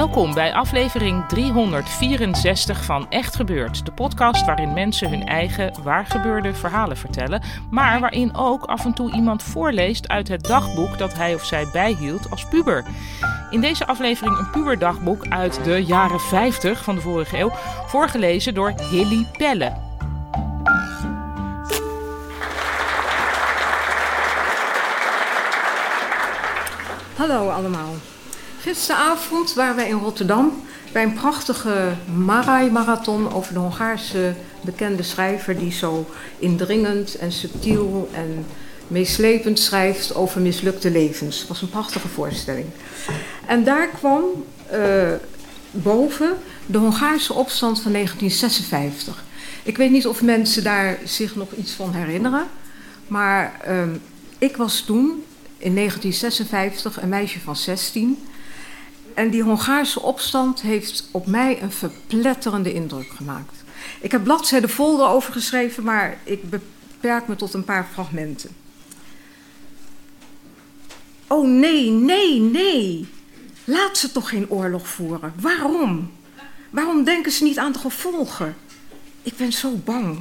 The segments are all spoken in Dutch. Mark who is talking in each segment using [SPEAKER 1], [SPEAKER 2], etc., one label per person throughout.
[SPEAKER 1] Welkom bij aflevering 364 van Echt Gebeurd. De podcast waarin mensen hun eigen waargebeurde verhalen vertellen. Maar waarin ook af en toe iemand voorleest uit het dagboek dat hij of zij bijhield als puber. In deze aflevering een puberdagboek uit de jaren 50 van de vorige eeuw. Voorgelezen door Hilly Pelle.
[SPEAKER 2] Hallo allemaal. Gisteravond waren wij in Rotterdam bij een prachtige Marai-marathon over de Hongaarse bekende schrijver die zo indringend en subtiel en meeslepend schrijft over mislukte levens. Het was een prachtige voorstelling. En daar kwam uh, boven de Hongaarse opstand van 1956. Ik weet niet of mensen daar zich nog iets van herinneren, maar uh, ik was toen in 1956 een meisje van 16 en die Hongaarse opstand heeft op mij een verpletterende indruk gemaakt. Ik heb bladzijden vol erover geschreven, maar ik beperk me tot een paar fragmenten. Oh nee, nee, nee. Laat ze toch geen oorlog voeren. Waarom? Waarom denken ze niet aan de gevolgen? Ik ben zo bang.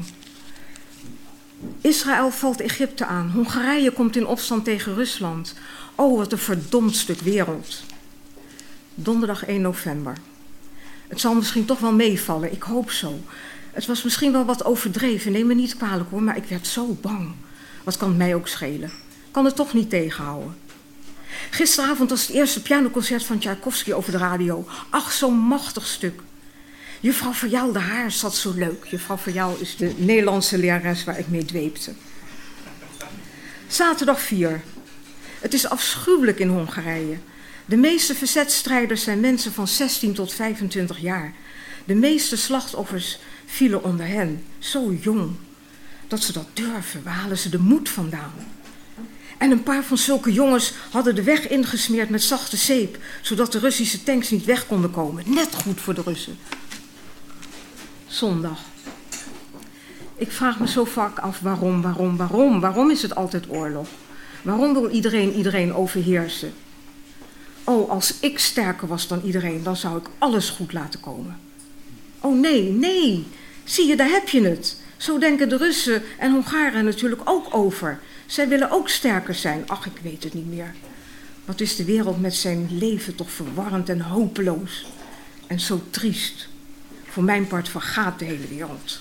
[SPEAKER 2] Israël valt Egypte aan. Hongarije komt in opstand tegen Rusland. Oh, wat een verdomd stuk wereld donderdag 1 november. Het zal misschien toch wel meevallen, ik hoop zo. Het was misschien wel wat overdreven, neem me niet kwalijk hoor, maar ik werd zo bang. Wat kan het mij ook schelen? Kan het toch niet tegenhouden. Gisteravond was het eerste pianoconcert van Tchaikovsky over de radio. Ach, zo'n machtig stuk. Juffrouw Verjaal de Haar zat zo leuk. Juffrouw Verjaal is de Nederlandse lerares waar ik mee dweepte. Zaterdag 4. Het is afschuwelijk in Hongarije. De meeste verzetstrijders zijn mensen van 16 tot 25 jaar. De meeste slachtoffers vielen onder hen, zo jong. Dat ze dat durven, waar halen ze de moed vandaan? En een paar van zulke jongens hadden de weg ingesmeerd met zachte zeep, zodat de Russische tanks niet weg konden komen. Net goed voor de Russen. Zondag. Ik vraag me zo vaak af waarom, waarom, waarom. Waarom is het altijd oorlog? Waarom wil iedereen iedereen overheersen? Als ik sterker was dan iedereen, dan zou ik alles goed laten komen. Oh nee, nee. Zie je, daar heb je het. Zo denken de Russen en Hongaren natuurlijk ook over. Zij willen ook sterker zijn. Ach, ik weet het niet meer. Wat is de wereld met zijn leven toch verwarrend en hopeloos. En zo triest. Voor mijn part vergaat de hele wereld.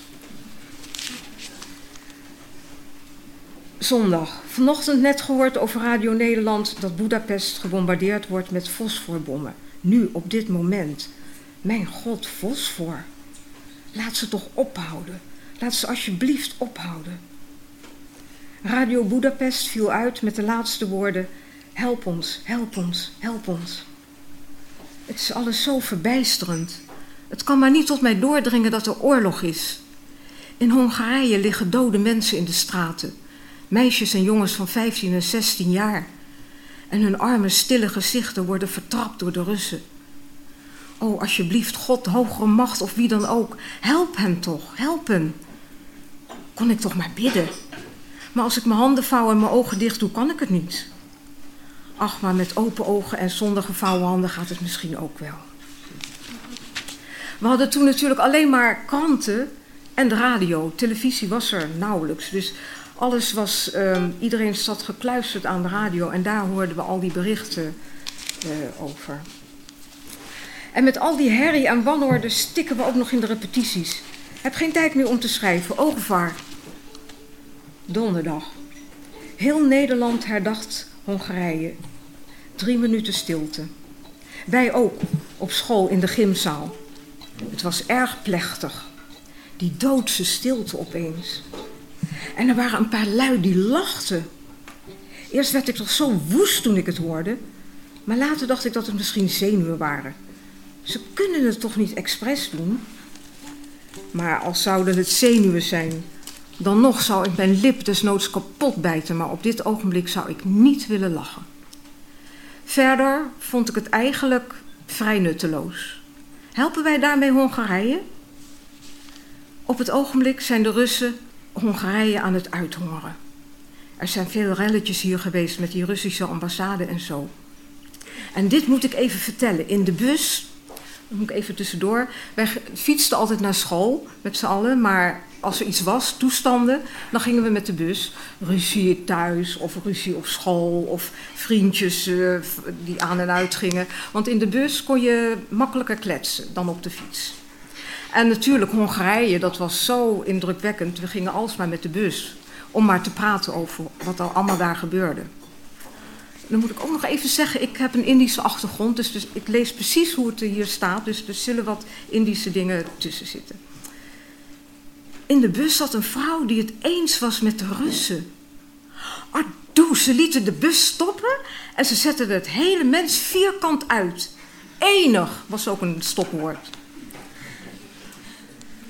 [SPEAKER 2] Zondag. Vanochtend net gehoord over Radio Nederland dat Budapest gebombardeerd wordt met fosforbommen. Nu, op dit moment. Mijn god, fosfor. Laat ze toch ophouden. Laat ze alsjeblieft ophouden. Radio Budapest viel uit met de laatste woorden: Help ons, help ons, help ons. Het is alles zo verbijsterend. Het kan maar niet tot mij doordringen dat er oorlog is. In Hongarije liggen dode mensen in de straten. Meisjes en jongens van 15 en 16 jaar. En hun arme, stille gezichten worden vertrapt door de Russen. Oh, alsjeblieft, God, hogere macht of wie dan ook, help hem toch, help hem. Kon ik toch maar bidden. Maar als ik mijn handen vouw en mijn ogen dicht doe, kan ik het niet. Ach, maar met open ogen en zonder gevouwen handen gaat het misschien ook wel. We hadden toen natuurlijk alleen maar kranten en de radio. Televisie was er nauwelijks. Dus alles was, um, iedereen zat gekluisterd aan de radio en daar hoorden we al die berichten uh, over. En met al die herrie en wanorde stikken we ook nog in de repetities. Heb geen tijd meer om te schrijven. Oogvaar. Donderdag. Heel Nederland herdacht Hongarije. Drie minuten stilte. Wij ook. op school in de gymzaal. Het was erg plechtig. Die doodse stilte opeens. En er waren een paar lui die lachten. Eerst werd ik toch zo woest toen ik het hoorde. Maar later dacht ik dat het misschien zenuwen waren. Ze kunnen het toch niet expres doen? Maar als zouden het zenuwen zijn, dan nog zou ik mijn lip desnoods kapot bijten, maar op dit ogenblik zou ik niet willen lachen. Verder vond ik het eigenlijk vrij nutteloos. Helpen wij daarmee Hongarije? Op het ogenblik zijn de Russen Hongarije aan het uithongeren. Er zijn veel relletjes hier geweest met die Russische ambassade en zo. En dit moet ik even vertellen. In de bus, dat moet ik even tussendoor. Wij fietsten altijd naar school met z'n allen, maar als er iets was, toestanden, dan gingen we met de bus. Ruzie thuis of ruzie op school of vriendjes uh, die aan en uit gingen. Want in de bus kon je makkelijker kletsen dan op de fiets. En natuurlijk Hongarije, dat was zo indrukwekkend. We gingen alsmaar met de bus om maar te praten over wat er allemaal daar gebeurde. Dan moet ik ook nog even zeggen, ik heb een Indische achtergrond, dus, dus ik lees precies hoe het hier staat. Dus er zullen wat Indische dingen tussen zitten. In de bus zat een vrouw die het eens was met de Russen. Ardoe, ze lieten de bus stoppen en ze zetten het hele mens vierkant uit. Enig was ook een stopwoord.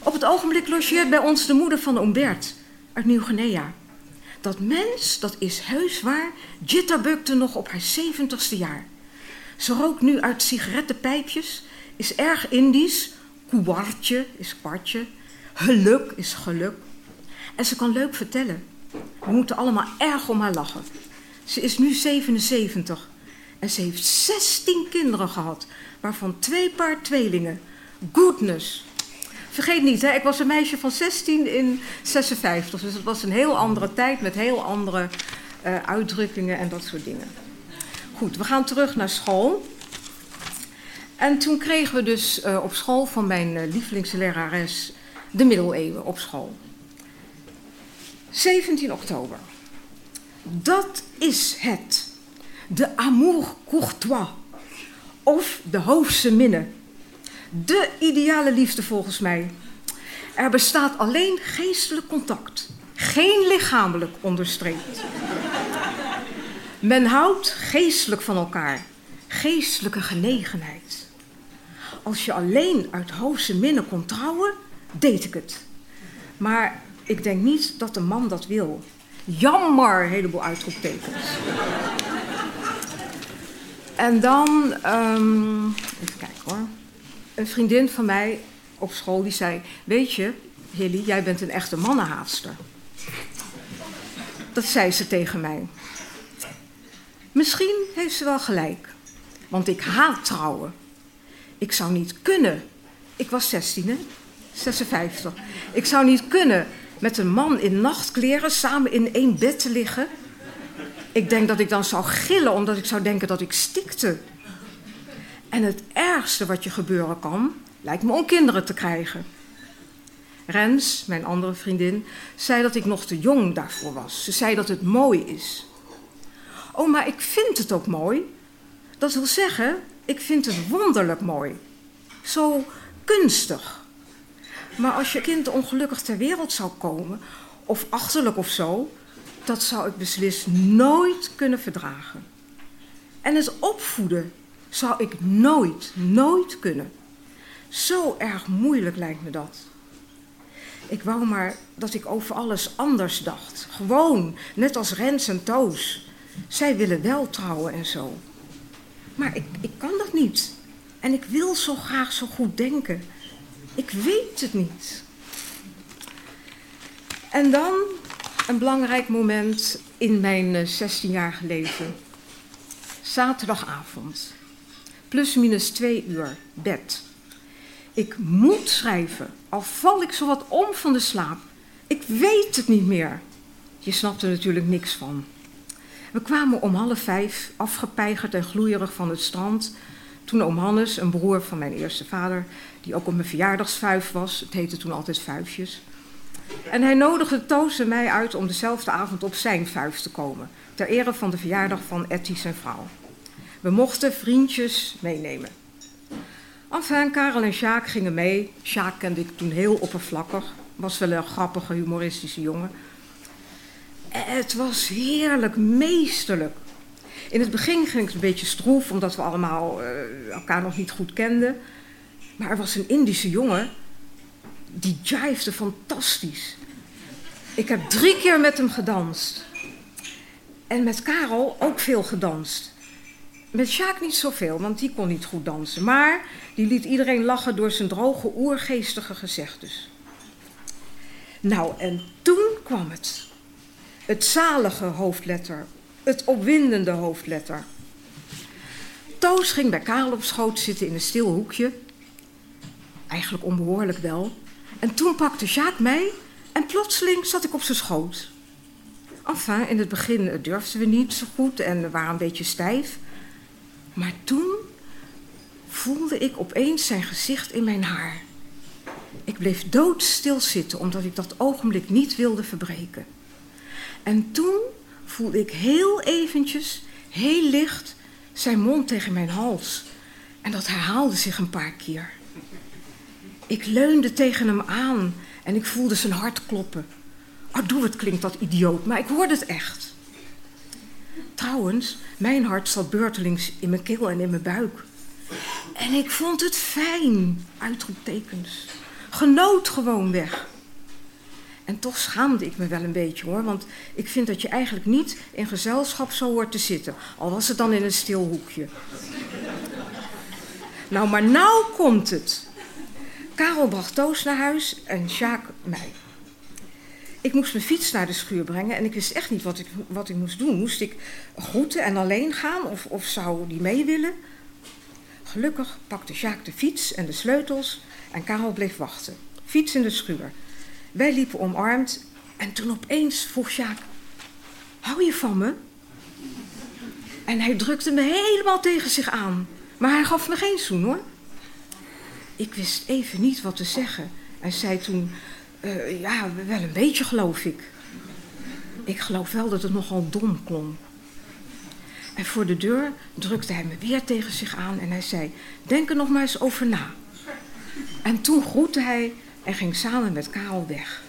[SPEAKER 2] Op het ogenblik logeert bij ons de moeder van Umbert uit Nieuw-Guinea. Dat mens, dat is heus waar, jitterbugte nog op haar zeventigste jaar. Ze rookt nu uit sigarettenpijpjes, is erg Indisch, kwartje is kwartje, geluk is geluk. En ze kan leuk vertellen. We moeten allemaal erg om haar lachen. Ze is nu 77 en ze heeft 16 kinderen gehad, waarvan twee paar tweelingen. Goodness, vergeet niet, hè, ik was een meisje van 16 in 56. Dus het was een heel andere tijd met heel andere uh, uitdrukkingen en dat soort dingen. Goed, we gaan terug naar school. En toen kregen we dus uh, op school van mijn uh, lievelingslerares de middeleeuwen op school. 17 oktober. Dat is het. De amour courtois. Of de hoofdse minne de ideale liefde volgens mij. Er bestaat alleen geestelijk contact, geen lichamelijk onderstreept. Men houdt geestelijk van elkaar, geestelijke genegenheid. Als je alleen uit hoofdse minnen kon trouwen, deed ik het. Maar ik denk niet dat de man dat wil. Jammer, een heleboel uitroeptekens. En dan, um, even kijken hoor een vriendin van mij op school die zei: Weet je, Hilly, jij bent een echte mannenhaatster. Dat zei ze tegen mij. Misschien heeft ze wel gelijk, want ik haat trouwen. Ik zou niet kunnen. Ik was 16, hè? 56. Ik zou niet kunnen met een man in nachtkleren samen in één bed te liggen. Ik denk dat ik dan zou gillen omdat ik zou denken dat ik stikte. En het ergste wat je gebeuren kan, lijkt me om kinderen te krijgen. Rens, mijn andere vriendin, zei dat ik nog te jong daarvoor was. Ze zei dat het mooi is. Oh, maar ik vind het ook mooi. Dat wil zeggen, ik vind het wonderlijk mooi. Zo kunstig. Maar als je kind ongelukkig ter wereld zou komen, of achterlijk of zo, dat zou ik beslist nooit kunnen verdragen. En het opvoeden zou ik nooit, nooit kunnen. Zo erg moeilijk lijkt me dat. Ik wou maar dat ik over alles anders dacht. Gewoon, net als Rens en Toos. Zij willen wel trouwen en zo. Maar ik, ik kan dat niet. En ik wil zo graag zo goed denken. Ik weet het niet. En dan een belangrijk moment in mijn 16-jarige eh, leven. Zaterdagavond plus minus twee uur bed. Ik moet schrijven, al val ik zo wat om van de slaap. Ik weet het niet meer. Je snapt er natuurlijk niks van. We kwamen om half vijf, afgepeigerd en gloeierig van het strand. Toen oom Hannes, een broer van mijn eerste vader, die ook op mijn verjaardagsvuif was, het heette toen altijd vuifjes. En hij nodigde Toos mij uit om dezelfde avond op zijn vuif te komen, ter ere van de verjaardag van Etty zijn vrouw. We mochten vriendjes meenemen. Enfin, Karel en Sjaak gingen mee. Sjaak kende ik toen heel oppervlakkig. Was wel een grappige, humoristische jongen. Het was heerlijk, meesterlijk. In het begin ging het een beetje stroef, omdat we allemaal uh, elkaar nog niet goed kenden. Maar er was een Indische jongen, die jivede fantastisch. Ik heb drie keer met hem gedanst. En met Karel ook veel gedanst. Met Sjaak niet zoveel, want die kon niet goed dansen. Maar die liet iedereen lachen door zijn droge, oergeestige gezegdes. Nou, en toen kwam het. Het zalige hoofdletter. Het opwindende hoofdletter. Toos ging bij Karel op schoot zitten in een stil hoekje. Eigenlijk onbehoorlijk wel. En toen pakte Sjaak mij en plotseling zat ik op zijn schoot. Enfin, in het begin durfden we niet zo goed en we waren een beetje stijf. Maar toen voelde ik opeens zijn gezicht in mijn haar. Ik bleef doodstil zitten omdat ik dat ogenblik niet wilde verbreken. En toen voelde ik heel eventjes, heel licht, zijn mond tegen mijn hals. En dat herhaalde zich een paar keer. Ik leunde tegen hem aan en ik voelde zijn hart kloppen. Oh, doe het, klinkt dat idioot, maar ik hoorde het echt. Trouwens, mijn hart zat beurtelings in mijn keel en in mijn buik. En ik vond het fijn, uitroeptekens. Genoot gewoon weg. En toch schaamde ik me wel een beetje hoor, want ik vind dat je eigenlijk niet in gezelschap zo hoort te zitten, al was het dan in een stil hoekje. Nou, maar nou komt het. Karel bracht Toos naar huis en Sjaak mij. Ik moest mijn fiets naar de schuur brengen en ik wist echt niet wat ik, wat ik moest doen. Moest ik groeten en alleen gaan of, of zou die mee willen? Gelukkig pakte Sjaak de fiets en de sleutels en Karel bleef wachten. Fiets in de schuur. Wij liepen omarmd en toen opeens vroeg Sjaak: Hou je van me? En hij drukte me helemaal tegen zich aan. Maar hij gaf me geen zoen hoor. Ik wist even niet wat te zeggen. En zei toen: uh, Ja, wel een beetje geloof ik. Ik geloof wel dat het nogal dom klonk. En voor de deur drukte hij me weer tegen zich aan en hij zei: Denk er nog maar eens over na. En toen groette hij en ging samen met Karel weg.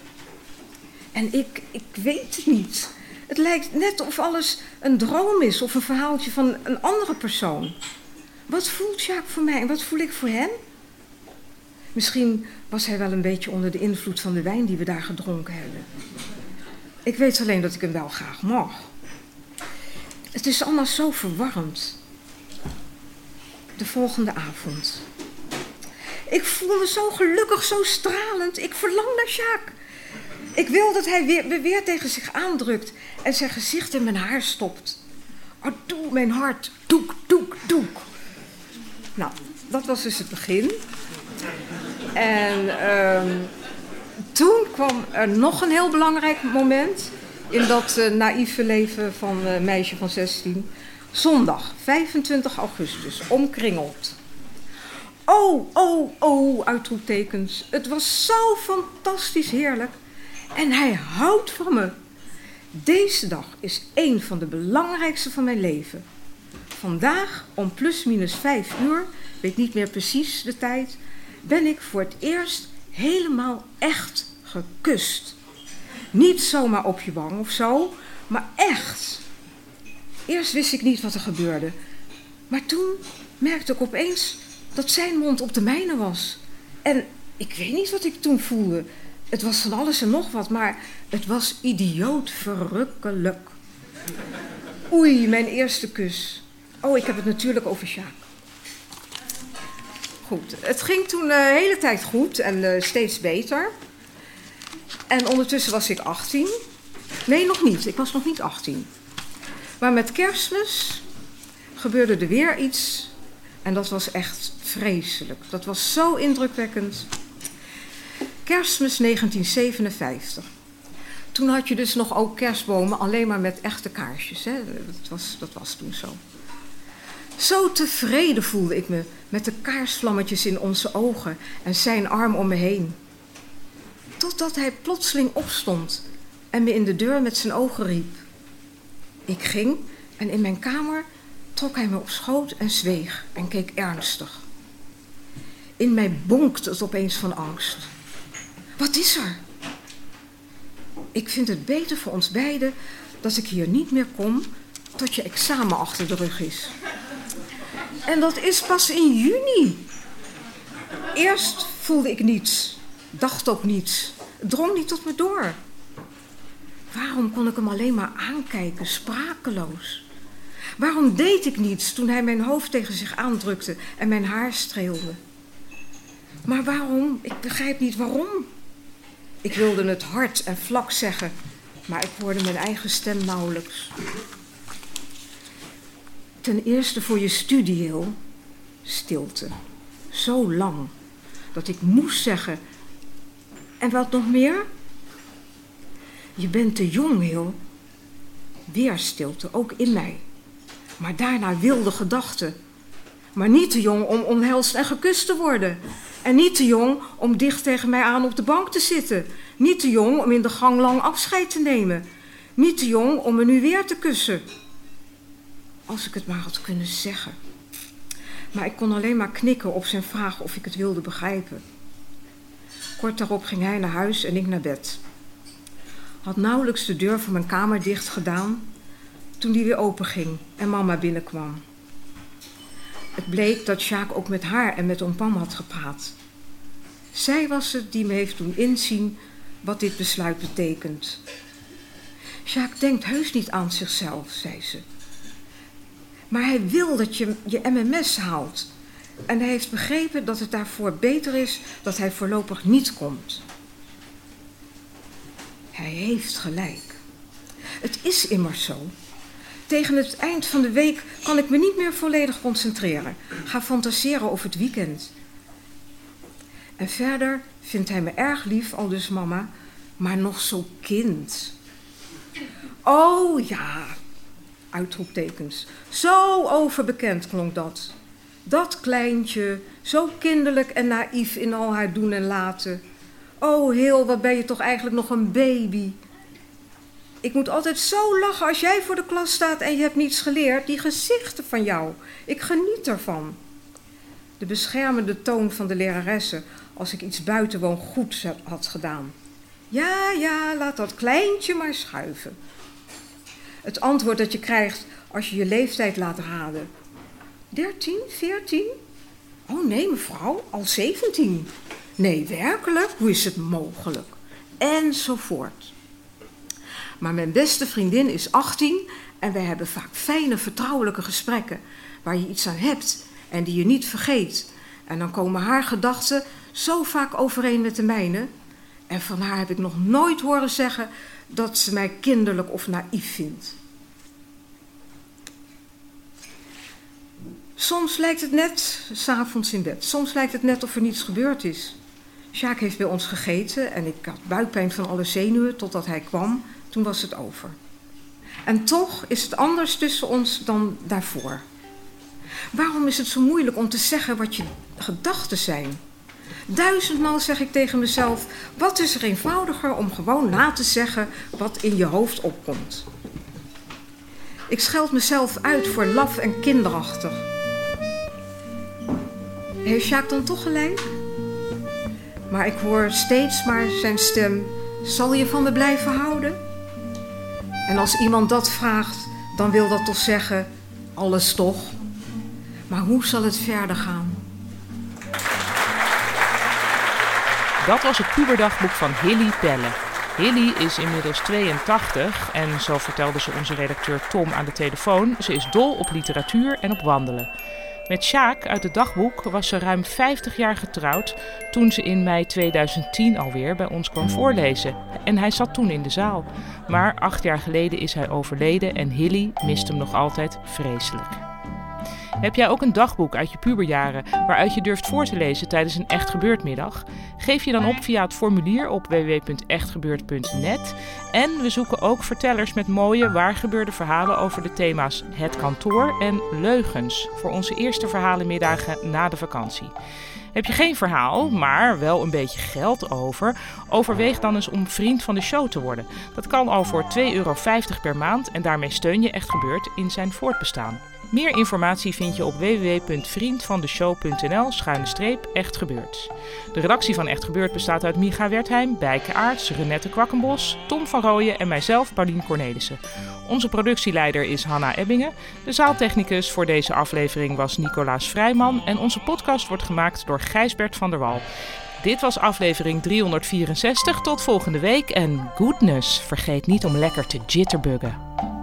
[SPEAKER 2] En ik, ik weet het niet. Het lijkt net of alles een droom is of een verhaaltje van een andere persoon. Wat voelt Jacques voor mij en wat voel ik voor hem? Misschien was hij wel een beetje onder de invloed van de wijn die we daar gedronken hebben. Ik weet alleen dat ik hem wel graag mag. Het is allemaal zo verwarrend. De volgende avond. Ik voel me zo gelukkig, zo stralend. Ik verlang naar Jacques. Ik wil dat hij weer, me weer tegen zich aandrukt en zijn gezicht in mijn haar stopt. Oh, doe mijn hart. Doek, doek, doek. Nou, dat was dus het begin. En um, toen kwam er nog een heel belangrijk moment in dat uh, naïeve leven van een uh, meisje van 16. Zondag, 25 augustus, omkringeld. Oh, oh, oh, uitroeptekens. Het was zo fantastisch heerlijk. En hij houdt van me. Deze dag is een van de belangrijkste van mijn leven. Vandaag om plus minus vijf uur, weet niet meer precies de tijd, ben ik voor het eerst helemaal echt gekust. Niet zomaar op je wang of zo, maar echt. Eerst wist ik niet wat er gebeurde. Maar toen merkte ik opeens dat zijn mond op de mijne was. En ik weet niet wat ik toen voelde. Het was van alles en nog wat, maar het was idioot verrukkelijk. Oei, mijn eerste kus. Oh, ik heb het natuurlijk over Sjaak. Goed, het ging toen de hele tijd goed en uh, steeds beter. En ondertussen was ik 18. Nee, nog niet. Ik was nog niet 18. Maar met kerstmis gebeurde er weer iets. En dat was echt vreselijk. Dat was zo indrukwekkend. Kerstmis 1957. Toen had je dus nog ook kerstbomen alleen maar met echte kaarsjes. Hè? Was, dat was toen zo. Zo tevreden voelde ik me met de kaarsvlammetjes in onze ogen en zijn arm om me heen. Totdat hij plotseling opstond en me in de deur met zijn ogen riep. Ik ging en in mijn kamer trok hij me op schoot en zweeg en keek ernstig. In mij bonkt het opeens van angst. Wat is er? Ik vind het beter voor ons beiden dat ik hier niet meer kom tot je examen achter de rug is. En dat is pas in juni. Eerst voelde ik niets, dacht ook niets, drong niet tot me door. Waarom kon ik hem alleen maar aankijken, sprakeloos? Waarom deed ik niets toen hij mijn hoofd tegen zich aandrukte en mijn haar streelde? Maar waarom? Ik begrijp niet waarom. Ik wilde het hard en vlak zeggen, maar ik hoorde mijn eigen stem nauwelijks. Ten eerste voor je studieel stilte. Zo lang dat ik moest zeggen. En wat nog meer? Je bent te jong, Heel. Weer stilte, ook in mij. Maar daarna wilde gedachten. Maar niet te jong om omhelst en gekust te worden. En niet te jong om dicht tegen mij aan op de bank te zitten. Niet te jong om in de gang lang afscheid te nemen. Niet te jong om me nu weer te kussen. Als ik het maar had kunnen zeggen. Maar ik kon alleen maar knikken op zijn vraag of ik het wilde begrijpen. Kort daarop ging hij naar huis en ik naar bed. Had nauwelijks de deur van mijn kamer dicht gedaan toen die weer open ging en mama binnenkwam. Het bleek dat Sjaak ook met haar en met oom Pam had gepraat. Zij was het die me heeft doen inzien wat dit besluit betekent. Sjaak denkt heus niet aan zichzelf, zei ze. Maar hij wil dat je je MMS haalt. En hij heeft begrepen dat het daarvoor beter is dat hij voorlopig niet komt. Hij heeft gelijk. Het is immers zo. Tegen het eind van de week kan ik me niet meer volledig concentreren. Ga fantaseren over het weekend. En verder vindt hij me erg lief, al dus mama, maar nog zo kind. Oh ja, uitroeptekens. Zo overbekend klonk dat. Dat kleintje, zo kinderlijk en naïef in al haar doen en laten. Oh, heel, wat ben je toch eigenlijk nog een baby. Ik moet altijd zo lachen als jij voor de klas staat en je hebt niets geleerd. Die gezichten van jou. Ik geniet ervan. De beschermende toon van de leraressen als ik iets buitengewoon goed had gedaan. Ja, ja, laat dat kleintje maar schuiven. Het antwoord dat je krijgt als je je leeftijd laat raden. 13, 14? Oh nee, mevrouw, al 17. Nee, werkelijk? Hoe is het mogelijk? Enzovoort. Maar mijn beste vriendin is 18 en wij hebben vaak fijne, vertrouwelijke gesprekken waar je iets aan hebt en die je niet vergeet. En dan komen haar gedachten zo vaak overeen met de mijne. En van haar heb ik nog nooit horen zeggen dat ze mij kinderlijk of naïef vindt. Soms lijkt het net, s'avonds in bed, soms lijkt het net of er niets gebeurd is. Sjaak heeft bij ons gegeten en ik had buikpijn van alle zenuwen totdat hij kwam. Toen was het over. En toch is het anders tussen ons dan daarvoor. Waarom is het zo moeilijk om te zeggen wat je gedachten zijn? Duizendmaal zeg ik tegen mezelf: wat is er eenvoudiger om gewoon na te zeggen wat in je hoofd opkomt? Ik scheld mezelf uit voor laf en kinderachtig. Heeft Sjaak dan toch gelijk? Maar ik hoor steeds maar zijn stem: zal je van me blijven houden? En als iemand dat vraagt, dan wil dat toch zeggen: alles toch? Maar hoe zal het verder gaan?
[SPEAKER 1] Dat was het puberdagboek van Hilly Pelle. Hilly is inmiddels 82 en zo vertelde ze onze redacteur Tom aan de telefoon. Ze is dol op literatuur en op wandelen. Met Sjaak uit het dagboek was ze ruim 50 jaar getrouwd toen ze in mei 2010 alweer bij ons kwam voorlezen. En hij zat toen in de zaal. Maar acht jaar geleden is hij overleden en Hilly mist hem nog altijd vreselijk. Heb jij ook een dagboek uit je puberjaren waaruit je durft voor te lezen tijdens een echt gebeurtmiddag? Geef je dan op via het formulier op www.echtgebeurd.net. En we zoeken ook vertellers met mooie waargebeurde verhalen over de thema's het kantoor en leugens voor onze eerste verhalenmiddagen na de vakantie. Heb je geen verhaal, maar wel een beetje geld over? Overweeg dan eens om vriend van de show te worden. Dat kan al voor 2,50 euro per maand en daarmee steun je Echt Gebeurd in zijn voortbestaan. Meer informatie vind je op www.vriendvandeshow.nl streep Echt. De redactie van Echt Gebeurd bestaat uit Micha Wertheim, Bijke Aarts, Renette Kwakkenbos, Tom van Rooyen en mijzelf, Paulien Cornelissen. Onze productieleider is Hanna Ebbingen. De zaaltechnicus voor deze aflevering was Nicolaas Vrijman en onze podcast wordt gemaakt door Gijsbert van der Wal. Dit was aflevering 364. Tot volgende week en goodness, vergeet niet om lekker te jitterbuggen.